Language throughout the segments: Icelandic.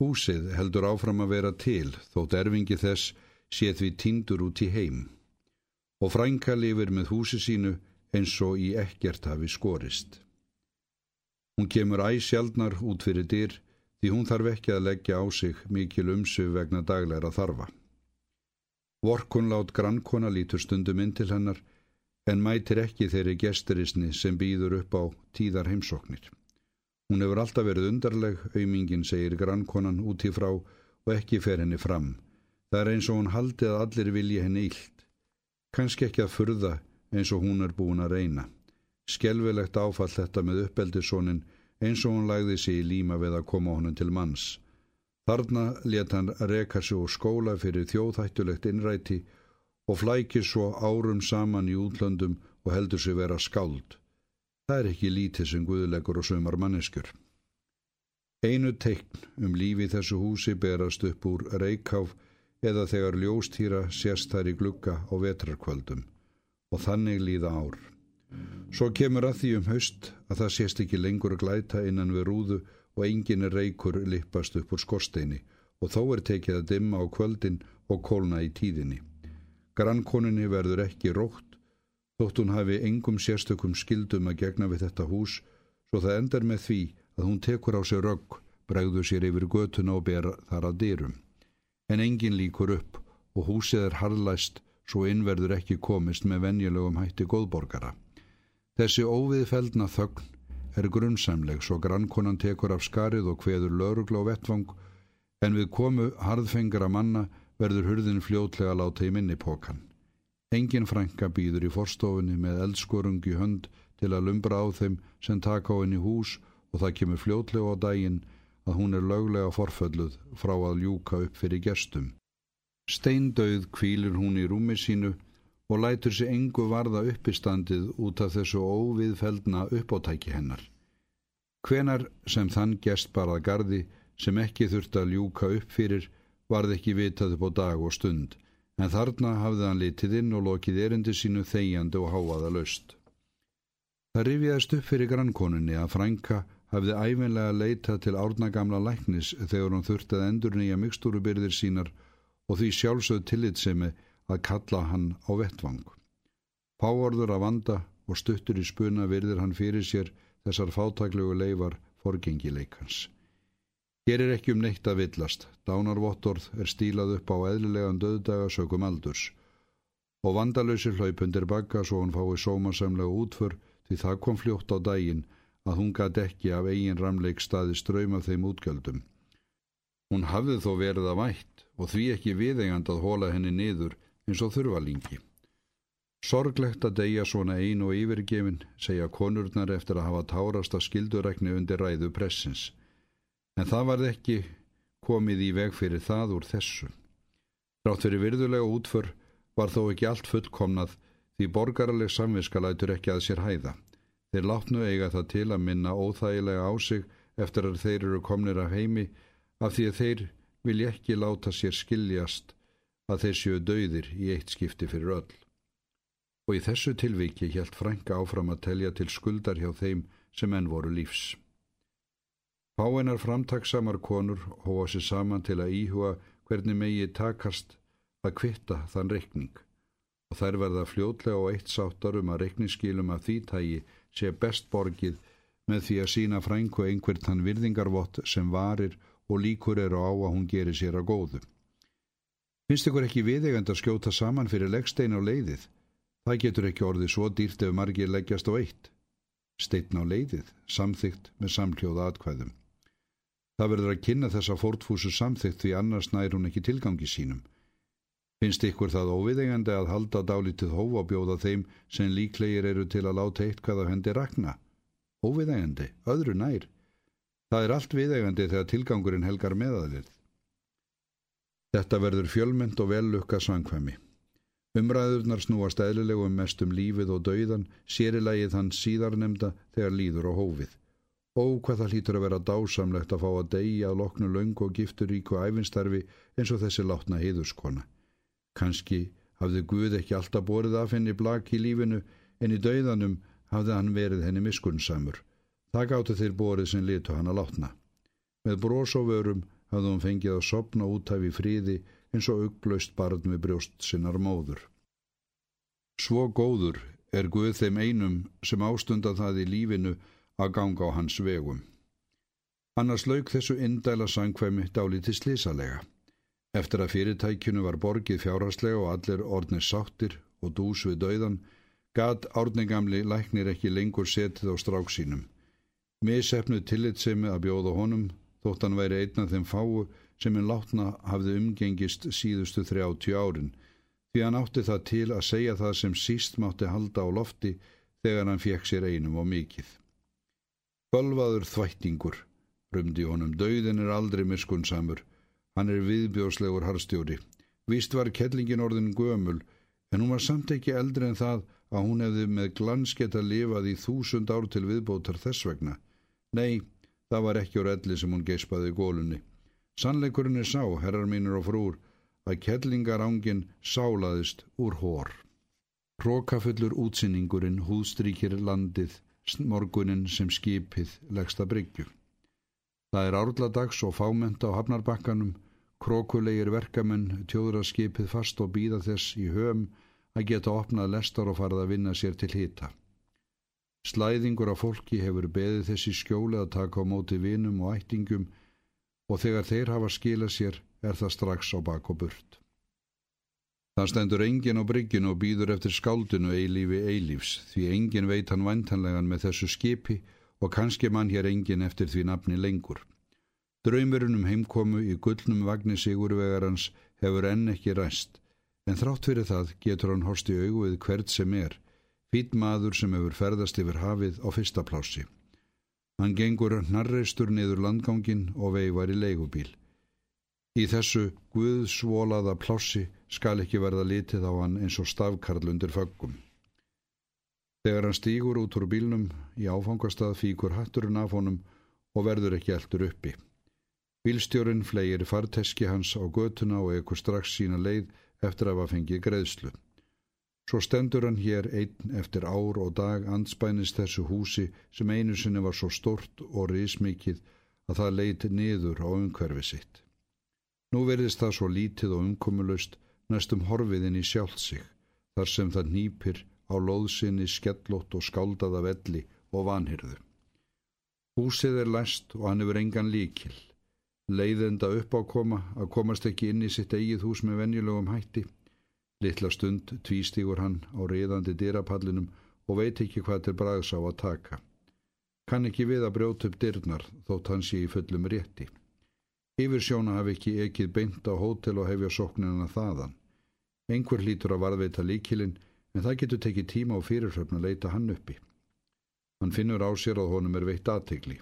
Húsið heldur áfram að vera til þótt erfingi þess sé því tindur út í heim og frænka lifir með húsi sínu eins og í ekkert hafi skorist. Hún kemur æsjaldnar út fyrir dyr því hún þarf ekki að leggja á sig mikil umsug vegna dagleira þarfa. Vorkunlát grannkona lítur stundum inn til hennar en mætir ekki þeirri gesturisni sem býður upp á tíðar heimsóknir. Hún hefur alltaf verið undarleg, auðmingin segir grannkonan út í frá og ekki fer henni fram. Það er eins og hún haldi að allir vilji henni ílt. Kanski ekki að furða eins og hún er búin að reyna. Skelvilegt áfall þetta með uppeldisónin eins og hún lagði sig í líma við að koma honum til manns. Þarna let hann reka sig úr skóla fyrir þjóðhættulegt innræti og flækir svo árum saman í útlöndum og heldur sig vera skáld. Það er ekki lítið sem guðlegur og sömar manneskjur. Einu teikn um lífi þessu húsi berast upp úr reikháf eða þegar ljóstýra sést þær í glugga á vetrarkvöldum og þannig líða ár. Svo kemur að því um haust að það sést ekki lengur glæta innan við rúðu og engin reikur lippast upp úr skorsteini og þó er tekið að dimma á kvöldin og kólna í tíðinni. Grannkoninni verður ekki rótt þótt hún hafi engum sérstökum skildum að gegna við þetta hús svo það endar með því að hún tekur á sig rögg, bregður sér yfir götuna og ber þar að dyrum. En engin líkur upp og húsið er harðlæst svo innverður ekki komist með venjulegum hætti góðborgara. Þessi óviðfeldna þögn er grunnsamleg svo grannkonan tekur af skarið og hveður laurugla og vettvang en við komu harðfengra manna verður hurðin fljótlega láta í minnipokan. Engin frænka býður í forstofunni með eldskorung í hönd til að lumbra á þeim sem taka á henni hús og það kemur fljótlega á daginn að hún er löglega forfölluð frá að ljúka upp fyrir gestum. Steindauð kvílir hún í rúmi sínu og lætur sér engu varða uppistandið út af þessu óviðfeldna uppátæki hennar. Hvenar sem þann gest barað gardi sem ekki þurft að ljúka upp fyrir varð ekki vitað upp á dag og stund en þarna hafði hann litið inn og lokið erindi sínu þegjandi og háaða löst. Það rifjaðist upp fyrir grannkonunni að Frænka hafði æfinlega leitað til árnagamla læknis þegar hann þurfti að endur nýja mikstúrubyrðir sínar og því sjálfsögð tillitsemi að kalla hann á vettvang. Páorður að vanda og stuttur í spuna virðir hann fyrir sér þessar fátaklegu leifar forgengileikans. Er ekki um neitt að villast. Dánarvottorð er stílað upp á eðlilegan döðdaga sögum aldurs og vandalösir hlaupundir bakka svo hann fái sómasamlega útför því það kom fljótt á daginn að hún gæti ekki af eigin ramleik staði ströyma þeim útgjöldum. Hún hafði þó verið að vætt og því ekki viðegand að hóla henni niður eins og þurfalingi. Sorglegt að deyja svona ein og yfirgefin, segja konurnar eftir að hafa tárast að skildurækni undir ræðu pressins en það varð ekki komið í veg fyrir það úr þessu. Rátt fyrir virðulega útför var þó ekki allt fullkomnað því borgaraleg samviska lætur ekki að sér hæða. Þeir látnu eiga það til að minna óþægilega á sig eftir að þeir eru komnir af heimi af því að þeir vilja ekki láta sér skiljast að þeir séu döðir í eitt skipti fyrir öll. Og í þessu tilviki helt Franka áfram að telja til skuldar hjá þeim sem enn voru lífs. Fáinar framtaksamar konur hóa sér saman til að íhuga hvernig megi takast að kvitta þann reikning og þær verða fljótlega og eitt sáttar um að reikningsskilum af því tægi sé best borgið með því að sína frængu einhvert þann virðingarvott sem varir og líkur eru á að hún gerir sér að góðu. Finnst ykkur ekki viðegand að skjóta saman fyrir leggstein á leiðið? Það getur ekki orðið svo dýrt ef margir leggjast á eitt. Steitn á leiðið, samþygt með samkljóða atkvæðum. Það verður að kynna þessa fórtfúsu samþygt því annars nær hún ekki tilgangi sínum. Finnst ykkur það óviðegandi að halda dálítið hófa bjóða þeim sem líklegir eru til að láta eitthvað af hendi rakna? Óviðegandi, öðru nær. Það er allt viðegandi þegar tilgangurinn helgar meðaðlið. Þetta verður fjölmynd og vellukka sangkvæmi. Umræðurnar snúast eðlilegum mest um lífið og dauðan, sérilagið hann síðarnemda þegar líður á hófið. Ó hvað það hlýtur að vera dásamlegt að fá að deyja að loknu laung og gifturíku æfinstarfi eins og þessi látna heiðurskona. Kanski hafði Guð ekki alltaf borið af henni blak í lífinu en í dauðanum hafði hann verið henni miskunnsamur. Það gáttu þeir borið sem litu hann að látna. Með brós og vörum hafði hún fengið að sopna útæfi fríði eins og ugglaust barn við brjóst sinnar móður. Svo góður er Guð þeim einum sem ástunda það í lífinu að ganga á hans vegum. Annars lauk þessu indæla sangkvæmi dálítið slísalega. Eftir að fyrirtækjunu var borgið fjárhastlega og allir orðnir sáttir og dús við dauðan, gat árningamli læknir ekki lengur setið á strák sínum. Misefnu tillitsemi að bjóða honum, þótt hann væri einn af þeim fáu sem en látna hafði umgengist síðustu 30 árin, því hann átti það til að segja það sem síst mátti halda á lofti þegar hann fekk sér einum og mikið. Bölvaður þvættingur, rumdi honum, dauðin er aldrei miskunnsamur, hann er viðbjóslegur harstjóri. Vist var kettlingin orðin gömul, en hún var samt ekki eldri en það að hún hefði með glansketta lifað í þúsund ár til viðbótar þess vegna. Nei, það var ekki úr elli sem hún geispaði í gólunni. Sannleikurinn er sá, herrar mínur og frúr, að kellingarángin sálaðist úr hór. Rókafullur útsinningurinn húðstrykir landið, morgunin sem skipið leggsta bryggju. Það er árladags og fámenta á hafnarbakkanum, krókulegir verkamenn tjóðra skipið fast og býða þess í höfum að geta opnað lestar og farið að vinna sér til hita. Slæðingur af fólki hefur beðið þessi skjóli að taka á móti vinum og ættingum og þegar þeir hafa skilað sér er það strax á bak og burt. Það stendur engin á bryggjunu og býður eftir skáldinu eilífi eilífs því engin veit hann vantanlegan með þessu skipi og kannski mann hér engin eftir því nafni lengur. Draumurinn um heimkomu í gullnum vagnir sigurvegarans hefur enn ekki ræst en þrátt fyrir það getur hann horst í auguð hvert sem er Fýtt maður sem hefur ferðast yfir hafið á fyrsta plássi. Hann gengur narreistur niður landgangin og veifar í leigubíl. Í þessu guðsvolaða plássi skal ekki verða litið á hann eins og stafkarl undir föggum. Þegar hann stýgur út úr bílnum í áfangastað fíkur hatturinn af honum og verður ekki eldur uppi. Bílstjórin flegir farteski hans á götuna og ekkur strax sína leið eftir að hafa fengið greiðslu. Svo stendur hann hér einn eftir ár og dag anspænist þessu húsi sem einu sinni var svo stort og rismikið að það leiti niður á umhverfi sitt. Nú verðist það svo lítið og umkomulust næstum horfiðin í sjálft sig þar sem það nýpir á loðsynni skellótt og skáldaða velli og vanhyrðu. Húsið er læst og hann hefur engan líkil. Leiðenda upp á koma að komast ekki inn í sitt eigið hús með venjulegum hætti Littla stund tvístígur hann á reyðandi dyrapallinum og veit ekki hvað til braðs á að taka. Kann ekki við að brjóta upp dyrnar þótt hann sé í fullum rétti. Yfir sjóna hafi ekki ekið beint á hótel og hefja sóknina þaðan. Einhver lítur að varðveita líkilinn en það getur tekið tíma og fyrirfröfn að leita hann uppi. Hann finnur á sér að honum er veitt aðtegli.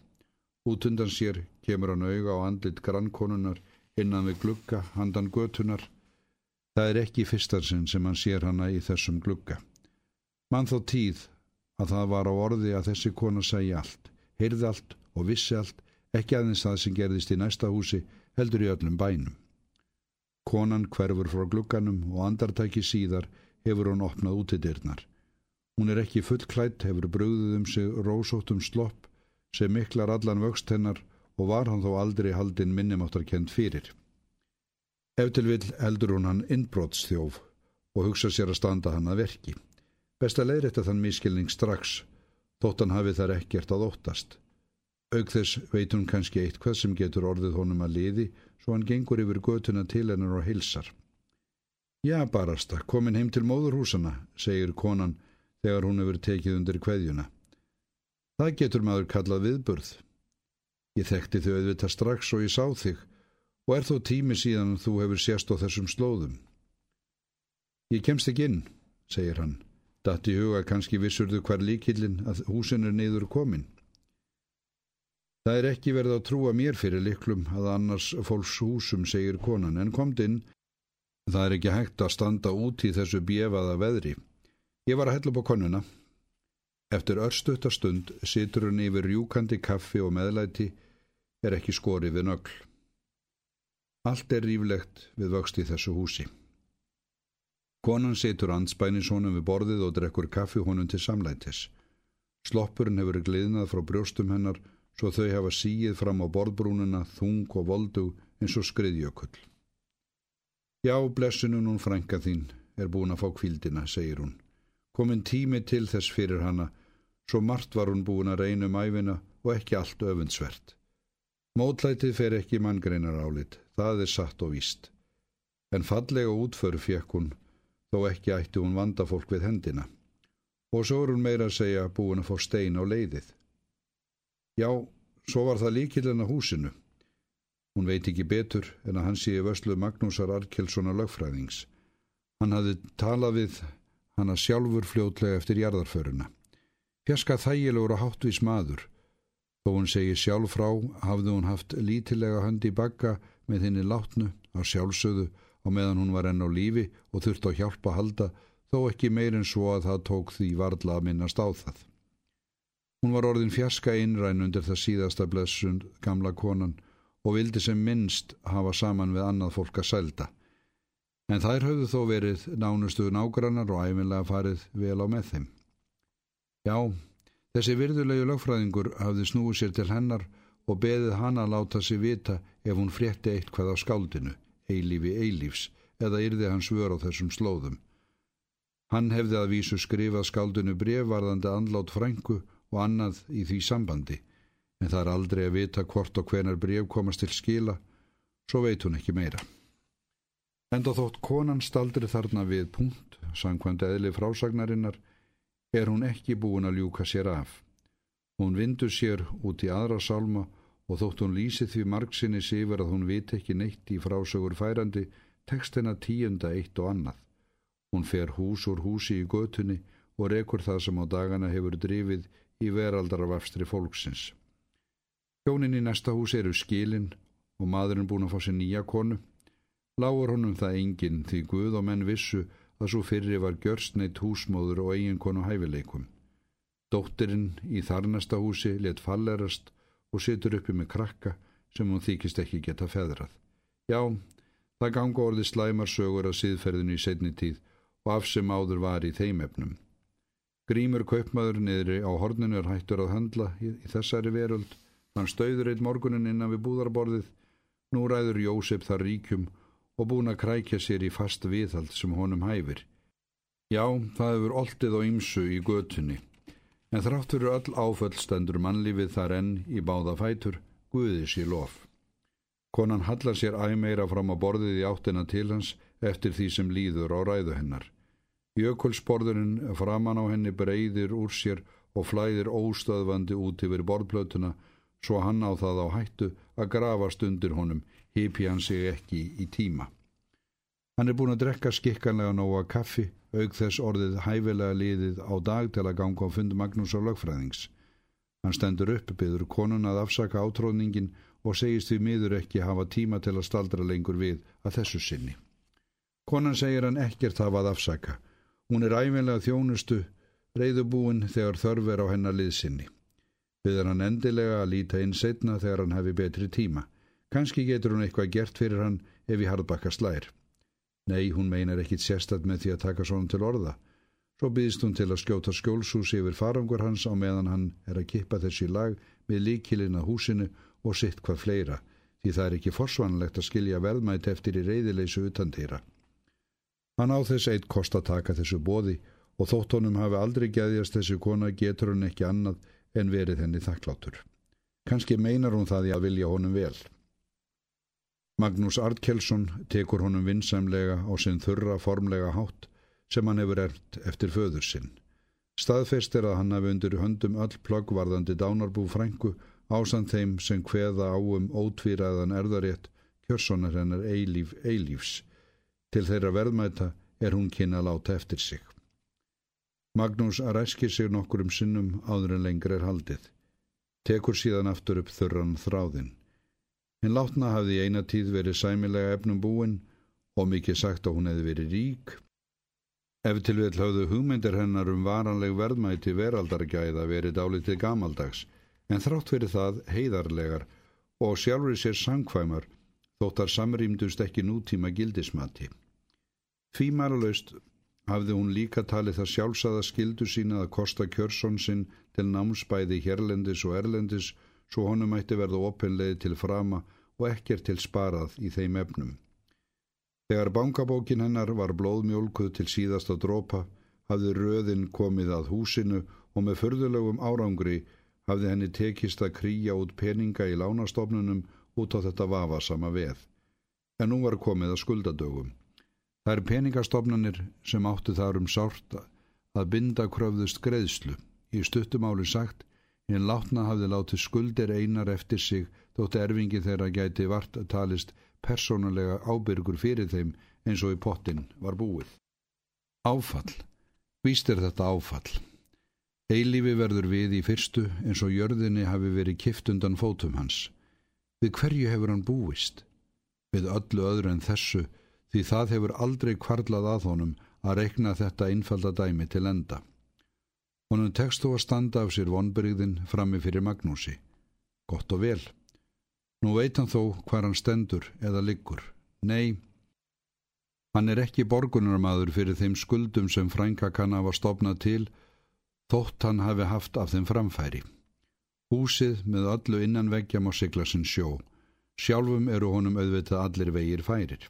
Út undan sér kemur hann auga á andlit grannkonunar innan við glugga handan götunar Það er ekki fyrstarsinn sem hann sér hana í þessum glugga. Mann þó tíð að það var á orði að þessi kona segi allt, heyrði allt og vissi allt, ekki aðeins það sem gerðist í næsta húsi, heldur í öllum bænum. Konan hverfur frá glugganum og andartæki síðar hefur hún opnað út í dyrnar. Hún er ekki fullklætt, hefur bröðuð um sig rósóttum slopp sem miklar allan vöxt hennar og var hann þó aldrei haldinn minnumáttarkend fyrir. Ef til vil heldur hún hann innbrótstjóf og hugsa sér að standa hann að verki. Best að leiðrætta þann miskilning strax, þótt hann hafi þar ekkert að óttast. Aug þess veit hún kannski eitthvað sem getur orðið honum að liði, svo hann gengur yfir götuna til hennar og hilsar. Já, barasta, komin heim til móðurhúsana, segir konan þegar hún hefur tekið undir kveðjuna. Það getur maður kallað viðburð. Ég þekkti þau auðvitað strax og ég sá þig, og er þó tími síðan þú hefur sérst á þessum slóðum. Ég kemst ekki inn, segir hann. Dætt í huga kannski vissurðu hvar líkillin að húsin er neyður komin. Það er ekki verið að trúa mér fyrir liklum að annars fólks húsum, segir konan, en komt inn. Það er ekki hægt að standa út í þessu bjefaða veðri. Ég var að hella upp á konuna. Eftir örstuttastund situr hún yfir rjúkandi kaffi og meðlæti, er ekki skorið við nögl. Allt er ríflegt við vöxt í þessu húsi. Konan setur anspænis honum við borðið og drekkur kaffi honum til samlætis. Sloppurinn hefur gliðnað frá brjóstum hennar svo þau hafa síið fram á borðbrúnuna, þung og voldu eins og skriðjökull. Já, blessinu nún frænka þín er búin að fá kvildina, segir hún. Komin tími til þess fyrir hana, svo margt var hún búin að reyna um æfina og ekki allt öfundsvert. Mótlætið fer ekki manngreinar álit, það er satt og víst. En fallega útföru fekk hún, þó ekki ætti hún vanda fólk við hendina. Og svo er hún meira að segja búin að fá stein á leiðið. Já, svo var það líkilinn að húsinu. Hún veit ekki betur en að hann sé vöslu Magnúsar Arkelssonar lögfræðings. Hann hafði talað við hann að sjálfur fljótlega eftir jarðarföruna. Fjaska þægilegur og háttvis maður. Þó hún segi sjálf frá hafði hún haft lítilega höndi bakka með henni látnu á sjálfsöðu og meðan hún var enn á lífi og þurfti að hjálpa halda þó ekki meirinn svo að það tók því varðla að minnast á það. Hún var orðin fjaska innræn undir það síðasta blessund gamla konan og vildi sem minnst hafa saman við annað fólk að selda. En þær höfðu þó verið nánustuðu nágrannar og æfinlega farið vel á með þeim. Já, þessi virðulegu lögfræðingur hafði snúið sér til hennar og beðið hana að láta sig vita ef hún frétti eitthvað á skáldinu, eilífi eilífs, eða yrði hans vör á þessum slóðum. Hann hefði að vísu skrifað skáldinu brefvarðandi andlát frængu og annað í því sambandi en það er aldrei að vita hvort og hvenar bref komast til skila, svo veit hún ekki meira. Enda þótt konan staldri þarna við punkt, sangkvæmt eðli frásagnarinnar, er hún ekki búin að ljúka sér af. Hún vindur sér út í aðra salma og þótt hún lýsi því margsinni sifur að hún vit ekki neitt í frásögur færandi, tekst hennar tíunda eitt og annað. Hún fer hús úr húsi í götunni og rekur það sem á dagana hefur drifið í veraldarvafstri fólksins. Hjónin í næsta hús eru skilin og maðurinn búin að fá sér nýja konu. Lágur honum það enginn því Guð og menn vissu að svo fyrri var gjörstneitt húsmóður og eigin konu hæfileikum. Dóttirinn í þar næsta húsi let fallerast og situr uppi með krakka sem hún þykist ekki geta feðrað. Já, það ganga orði slæmar sögur að síðferðinu í setni tíð og af sem áður var í þeim efnum. Grímur kaupmaður niðri á horninu er hættur að handla í, í þessari veröld Hann stauður eitt morgunin innan við búðarborðið, nú ræður Jósef þar ríkjum og búin að krækja sér í fast viðhald sem honum hæfir. Já, það hefur oltið á ymsu í götunni, en þrátt fyrir öll áföllstendur mannlífið þar enn í báða fætur, guðið sér lof. Konan hallar sér æmeira fram á borðið í áttina til hans eftir því sem líður á ræðu hennar. Jökulsborðurinn framan á henni breyðir úr sér og flæðir óstöðvandi út yfir borðplötuna svo hann á það á hættu að grafast undir honum, hipi hann sig ekki í tíma. Hann er búin að drekka skikkanlega nóga kaffi, auk þess orðið hæfilega liðið á dag til að ganga á fund Magnús á lögfræðings. Hann stendur upp, byður konun að afsaka átróðningin og segist því miður ekki hafa tíma til að staldra lengur við að þessu sinni. Konan segir hann ekkert hafa að afsaka. Hún er æfinlega þjónustu, reyðubúin þegar þörf er á hennar liðsinni. Byður hann endilega að líta inn setna þegar hann hefi betri tíma. Kanski getur hún eitthvað gert fyrir hann ef í hardbakka slær. Nei, hún meinar ekkit sérstætt með því að taka svona til orða. Svo byðist hún til að skjóta skjólsús yfir farangur hans á meðan hann er að kippa þessi lag með líkilinn að húsinu og sitt hvað fleira, því það er ekki forsvanlegt að skilja verðmætt eftir í reyðileysu utantýra. Hann á þess eitt kost að taka þessu bóði og þótt honum hafi aldrei geðjast þessu kona getur hann ekki annað en verið henni þakklátur. Kanski meinar hún það í að vilja honum vel. Magnús Artkelsson tekur honum vinsamlega á sinn þurra formlega hátt sem hann hefur erft eftir föður sinn. Staðfest er að hann hafi undir höndum öll plöggvarðandi dánarbú frængu ásand þeim sem hveða á um ótvíraðan erðarétt kjörssonar hennar eilíf eilífs. Til þeirra verðmæta er hún kynna láta eftir sig. Magnús ræskir sig nokkur um sinnum áður en lengur er haldið. Tekur síðan aftur upp þurran þráðinn. Hinn látna hafði eina tíð verið sæmilega efnum búin og mikið sagt að hún hefði verið rík. Ef til vil hafðu hugmyndir hennar um varanleg verðmæti veraldargæða verið dálitið gamaldags, en þrátt verið það heiðarlegar og sjálfur sér sangkvæmar þóttar samrýmdust ekki nútíma gildismati. Fímaralaust hafði hún líka talið það sjálfsada skildu sína að kosta kjörsson sinn til námsbæði hérlendis og erlendis svo honum ætti verða ofinleið til frama og ekkert til sparað í þeim efnum. Þegar bankabókin hennar var blóðmjólkuð til síðasta drópa, hafði röðin komið að húsinu og með förðulegum árangri hafði henni tekist að krýja út peninga í lánastofnunum út á þetta vafasama veð. En nú var komið að skuldadögum. Það er peningastofnanir sem áttu þar um sárta að binda kröfðust greiðslu. Í stuttumáli sagt, hinn látna hafði látið skuldir einar eftir sig þótt erfingi þeirra gæti vart að talist persónulega ábyrgur fyrir þeim eins og í pottin var búið. Áfall. Víst er þetta áfall. Eilífi verður við í fyrstu eins og jörðinni hafi verið kift undan fótum hans. Við hverju hefur hann búist? Við öllu öðru en þessu því það hefur aldrei kvarlað að honum að rekna þetta einfalda dæmi til enda. Honum tekst þú að standa af sér vonbyrgðin frammi fyrir Magnúsi. Gott og vel. Nú veit hann þó hvar hann stendur eða liggur. Nei, hann er ekki borgunarmadur fyrir þeim skuldum sem frænka kann hafa stopnað til þótt hann hafi haft af þeim framfæri. Húsið með öllu innanveggjam á siglasinn sjó. Sjálfum eru honum auðvitað allir vegir færir.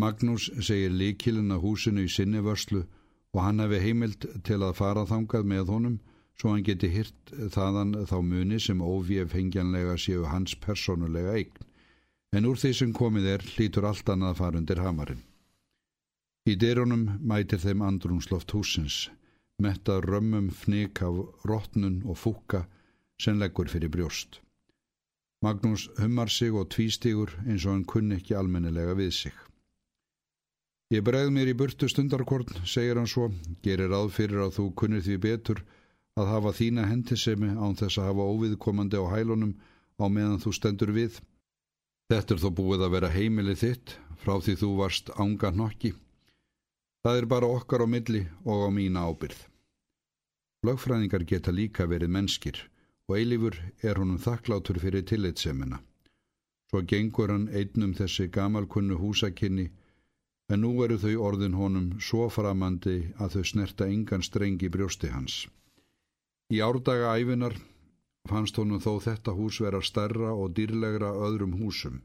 Magnús segir líkilinn að húsinu í sinni vörslu og hann hefði heimilt til að fara þangað með honum svo hann geti hyrt þaðan þá muni sem óvíf hengjanlega séu hans personulega eign. En úr því sem komið er hlítur allt annað að fara undir hamarinn. Í dyrunum mætir þeim andrumsloft húsins, metta römmum fnik af rótnun og fúka sem leggur fyrir brjóst. Magnús hummar sig og tvístigur eins og hann kunni ekki almennilega við sig. Ég bregð mér í burtu stundarkorn, segir hann svo, gerir ráð fyrir að þú kunnir því betur að hafa þína hendisemi án þess að hafa óviðkomandi á hælunum á meðan þú stendur við. Þetta er þó búið að vera heimilið þitt frá því þú varst ánga nokki. Það er bara okkar á milli og á mína ábyrð. Lögfræðingar geta líka verið mennskir og eilifur er honum þakklátur fyrir tillitsemina. Svo gengur hann einnum þessi gamalkunnu húsakinni en nú eru þau orðin honum svo framandi að þau snerta engan strengi brjósti hans. Í árdaga æfinar fannst honum þó þetta hús vera stærra og dýrlegra öðrum húsum,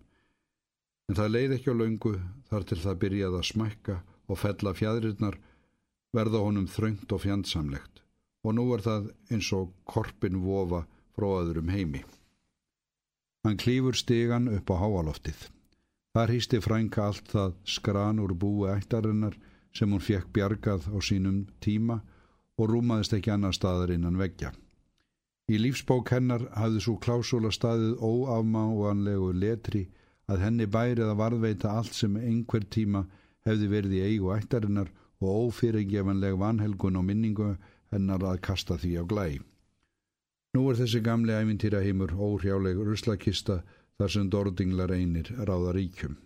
en það leið ekki á laungu þar til það byrjaði að smækka og fella fjadrirnar verða honum þröngt og fjandsamlegt og nú er það eins og korpin vofa frá öðrum heimi. Hann klýfur stegan upp á háaloftið. Þar hýsti frænka allt það skran úr búi ættarinnar sem hún fekk bjargað á sínum tíma og rúmaðist ekki annar staðar innan veggja. Í lífsbók hennar hafði svo klásúla staðið óafmáanlegu letri að henni bærið að varðveita allt sem einhver tíma hefði verið í eigu ættarinnar og ófyrirgefanleg vanhelgun og minningu hennar að kasta því á glæ. Nú er þessi gamli ævintýra heimur óhrjáleg ruslakista þar sem Dordinglar einir ráða ríkjum.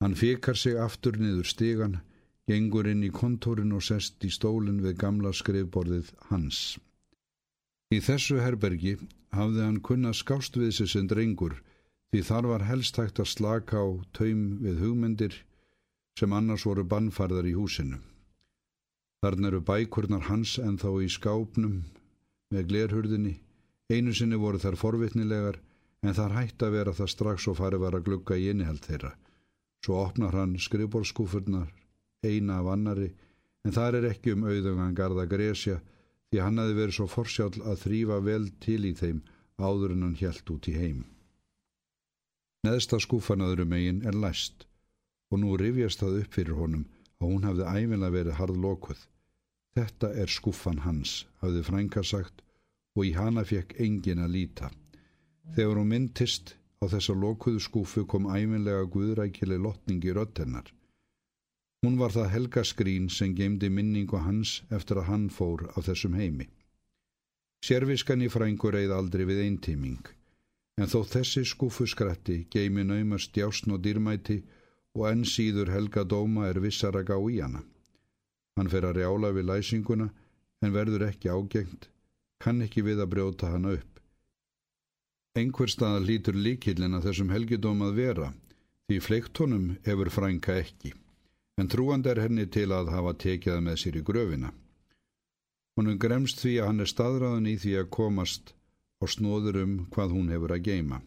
Hann fekar sig aftur niður stegan, gengur inn í kontórin og sest í stólinn við gamla skrifborðið hans. Í þessu herbergi hafði hann kunna skást við sig sem drengur því þar var helst hægt að slaka á taum við hugmyndir sem annars voru bannfarðar í húsinu. Þarna eru bækurnar hans en þá í skápnum með glerhurðinni, einu sinni voru þar forvitnilegar en þar hætti að vera það strax og farið var að glugga í innihald þeirra. Svo opnar hann skrifborskúfurnar, eina af annari, en þar er ekki um auðungan garda Gresja því hann hafi verið svo forsjál að þrýfa vel til í þeim áður en hann hjælt út í heim. Neðsta skúfan öðrum eigin er læst og nú rifjast það upp fyrir honum að hún hafði æfinlega verið harðlokuð. Þetta er skúfan hans, hafði frænka sagt og í hana fekk engin að líta. Þegar hún myndist á þessa lokuðu skúfu kom æminlega guðrækileg lotning í röttennar. Hún var það Helga Skrín sem geimdi minningu hans eftir að hann fór á þessum heimi. Sérviskan í frængur eið aldrei við eintíming, en þó þessi skúfu skrætti geimi naumast djásn og dýrmæti og enn síður Helga Dóma er vissar að gá í hana. Hann fer að rjála við læsinguna en verður ekki ágengt, kann ekki við að brjóta hana upp. Engver stað lítur líkillin að þessum helgidóm að vera, því fleiktónum hefur frænka ekki, en trúand er henni til að hafa tekjað með sér í gröfina. Honum gremst því að hann er staðræðan í því að komast og snóður um hvað hún hefur að geima.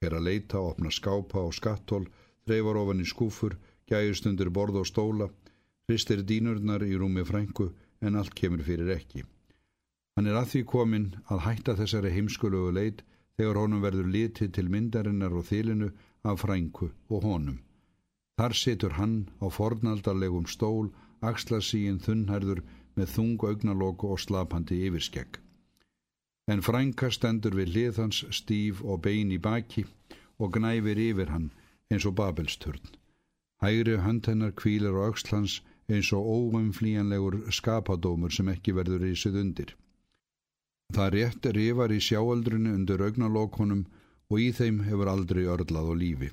er að leita, opna skápa og skattól, þreifar ofan í skúfur, gæjust undir borð og stóla, hristir dínurnar í rúmi frængu en allt kemur fyrir ekki. Hann er að því komin að hætta þessari heimskulugu leit þegar honum verður litið til myndarinnar og þilinu af frængu og honum. Þar situr hann á fornaldarlegum stól, axlasíin þunnherður með þung augnalóku og slapandi yfirskegg en frænka stendur við hliðhans stíf og bein í baki og gnæfir yfir hann eins og babelsturn. Hægri hönd hennar kvílar á aukslans eins og óumflíjanlegur skapadómur sem ekki verður sig undir. Það rétt rifar í sjáaldrunu undir augnalókonum og í þeim hefur aldrei örlað og lífi.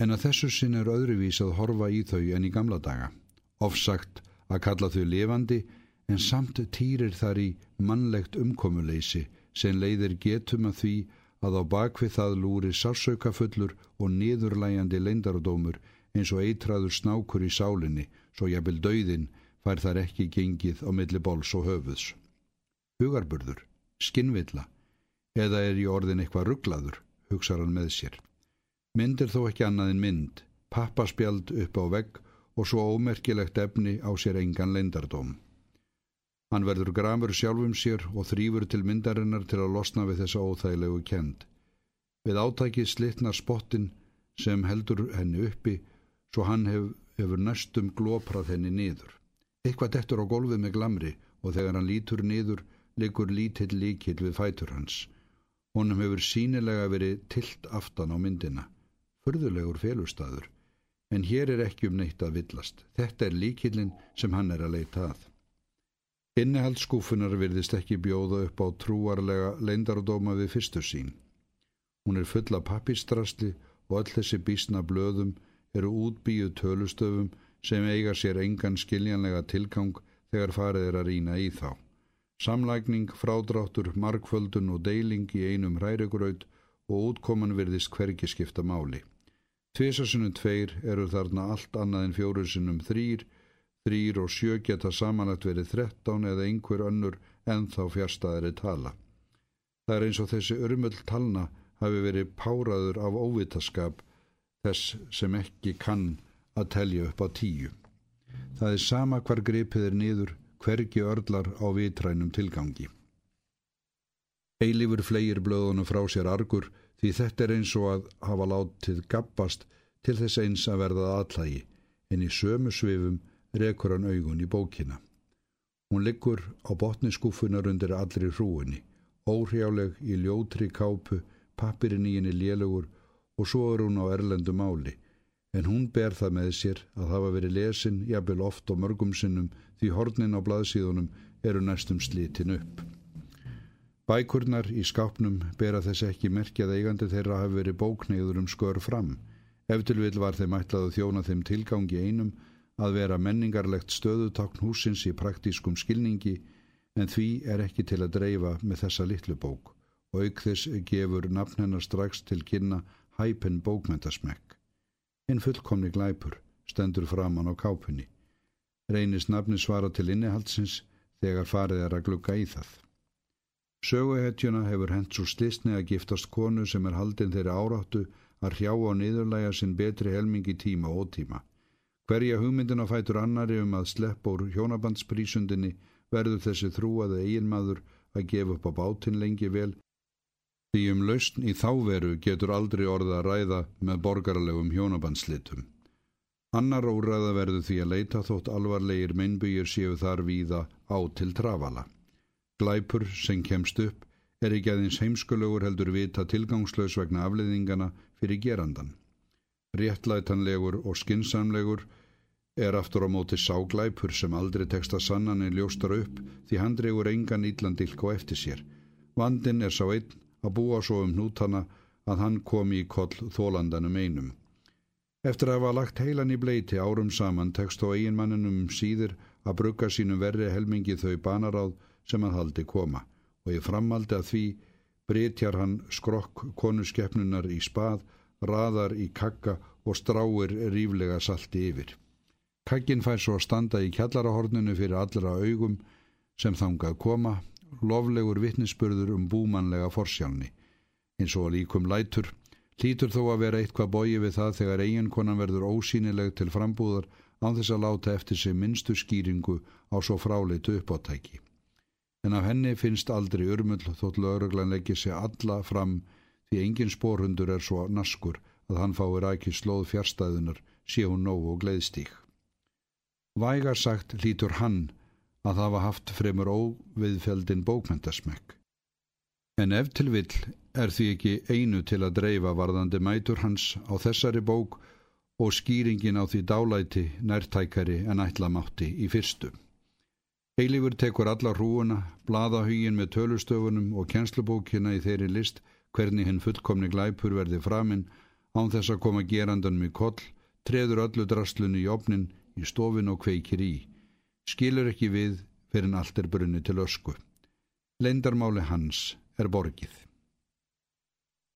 En að þessu sinn er öðruvís að horfa í þau en í gamla daga. Ofsagt að kalla þau lifandi en samt týrir þar í mannlegt umkomuleysi sem leiðir getum að því að á bakvið það lúri sársaukafullur og niðurlæjandi leindardómur eins og eitraður snákur í sálinni svo jafnvel dauðin fær þar ekki gengið á milli bols og höfuðs. Hugarburður, skinnvilla, eða er í orðin eitthvað rugglaður, hugsaður hann með sér. Mynd er þó ekki annað en mynd, pappaspjald upp á vegg og svo ómerkilegt efni á sér engan leindardóm. Hann verður gramur sjálfum sér og þrýfur til myndarinnar til að losna við þessa óþægilegu kend. Við átækið slitnar spottin sem heldur henni uppi svo hann hef, hefur næstum glóprað henni niður. Eitthvað dettur á golfið með glamri og þegar hann lítur niður likur lítill líkill við fætur hans. Honum hefur sínilega verið tilt aftan á myndina. Förðulegur félustæður. En hér er ekki um neitt að villast. Þetta er líkillin sem hann er að leita að. Innihaldsskúfunar virðist ekki bjóða upp á trúarlega leindardóma við fyrstu sín. Hún er full af pappistrasli og öll þessi bísna blöðum eru útbíu tölustöfum sem eiga sér engan skiljanlega tilgang þegar farið er að rína í þá. Samlægning, frádráttur, markföldun og deiling í einum hrærigraut og útkoman virðist hverki skipta máli. Tvisasunum tveir eru þarna allt annað en fjórusunum þrýr Þrýr og sjö geta samanlagt verið þrettán eða einhver önnur en þá fjärstaðari tala. Það er eins og þessi örmull talna hafi verið páraður af óvitaskap þess sem ekki kann að telja upp á tíu. Það er sama hvar gripið er niður, hvergi örlar á vitrænum tilgangi. Eilífur flegir blöðunum frá sér argur því þetta er eins og að hafa látið gappast til þess eins að verða aðlægi en í sömu svifum rekur hann augun í bókina. Hún liggur á botniskúfunar undir allri hrúinni, óhrjáleg í ljótri kápu, pappirinn í henni lélugur og svo er hún á erlendu máli, en hún ber það með sér að hafa verið lesin jafnvel oft og mörgum sinnum því hornin á blaðsíðunum eru næstum slitin upp. Bækurnar í skápnum bera þess ekki merkjað eigandi þeirra hafi verið bókneiður um skör fram. Eftir vil var þeim ætlað að þjóna þeim tilgangi einum að vera menningarlegt stöðutákn húsins í praktískum skilningi en því er ekki til að dreifa með þessa litlu bók og auk þess gefur nafn hennar strax til kynna hæpen bókmentasmekk. Einn fullkomni glæpur stendur framann á kápunni. Reynist nafni svara til innihaldsins þegar farið er að glugga í það. Söguhetjuna hefur hent svo slisni að giftast konu sem er haldin þeirri áráttu að hrjá á niðurlæga sinn betri helmingi tíma og tíma. Hverja hugmyndin á fætur annari um að slepp úr hjónabandsprísundinni verður þessi þrúaði eiginmaður að gefa upp á bátinn lengi vel því um lausn í þáveru getur aldrei orða að ræða með borgarlegum hjónabandslitum. Annar óræða verður því að leita þótt alvarlegir meinbyggjur séu þar víða á til trafala. Glæpur sem kemst upp er ekki aðeins heimskulegur heldur vita tilgangslös vegna afleiðingana fyrir gerandan réttlætanlegur og skinsamlegur er aftur á móti ságlæpur sem aldrei teksta sannanir ljóstar upp því hann dregur engan íllandilk og eftir sér. Vandin er sá einn að búa svo um nútana að hann komi í koll þólandanum einum. Eftir að hafa lagt heilan í bleiti árum saman tekst þó eiginmanninum síður að brugga sínum verri helmingi þau banaráð sem að haldi koma og í framaldi að því breytjar hann skrokk konuskeppnunar í spað raðar í kakka og stráir ríflega salti yfir. Kakkin fær svo að standa í kjallarahorninu fyrir allra augum sem þangað koma, loflegur vittnisspörður um búmanlega forsjálni. Eins og líkum lætur Lítur þó að vera eitthvað bói við það þegar eiginkonan verður ósýnileg til frambúðar án þess að láta eftir sig minnstu skýringu á svo fráleitu uppáttæki. En af henni finnst aldrei urmull þótt lauruglan leggir sig alla fram því engin spórhundur er svo naskur að hann fái rækið slóð fjärstæðunar sé hún nóg og gleiðstík. Vægar sagt lítur hann að hafa haft fremur óviðfeldin bókmyndasmekk. En ef til vill er því ekki einu til að dreifa varðandi mætur hans á þessari bók og skýringin á því dálæti nærtækari en ætlamátti í fyrstu. Eilífur tekur alla hrúuna, bladahugin með tölustöfunum og kjenslubókina í þeirri list hvernig hinn fullkomni glæpur verði framinn án þess að koma gerandanum í koll, treður öllu drastlunni í opnin, í stofin og kveikir í. Skilur ekki við fyrir en allt er brunni til ösku. Leindarmáli hans er borgið.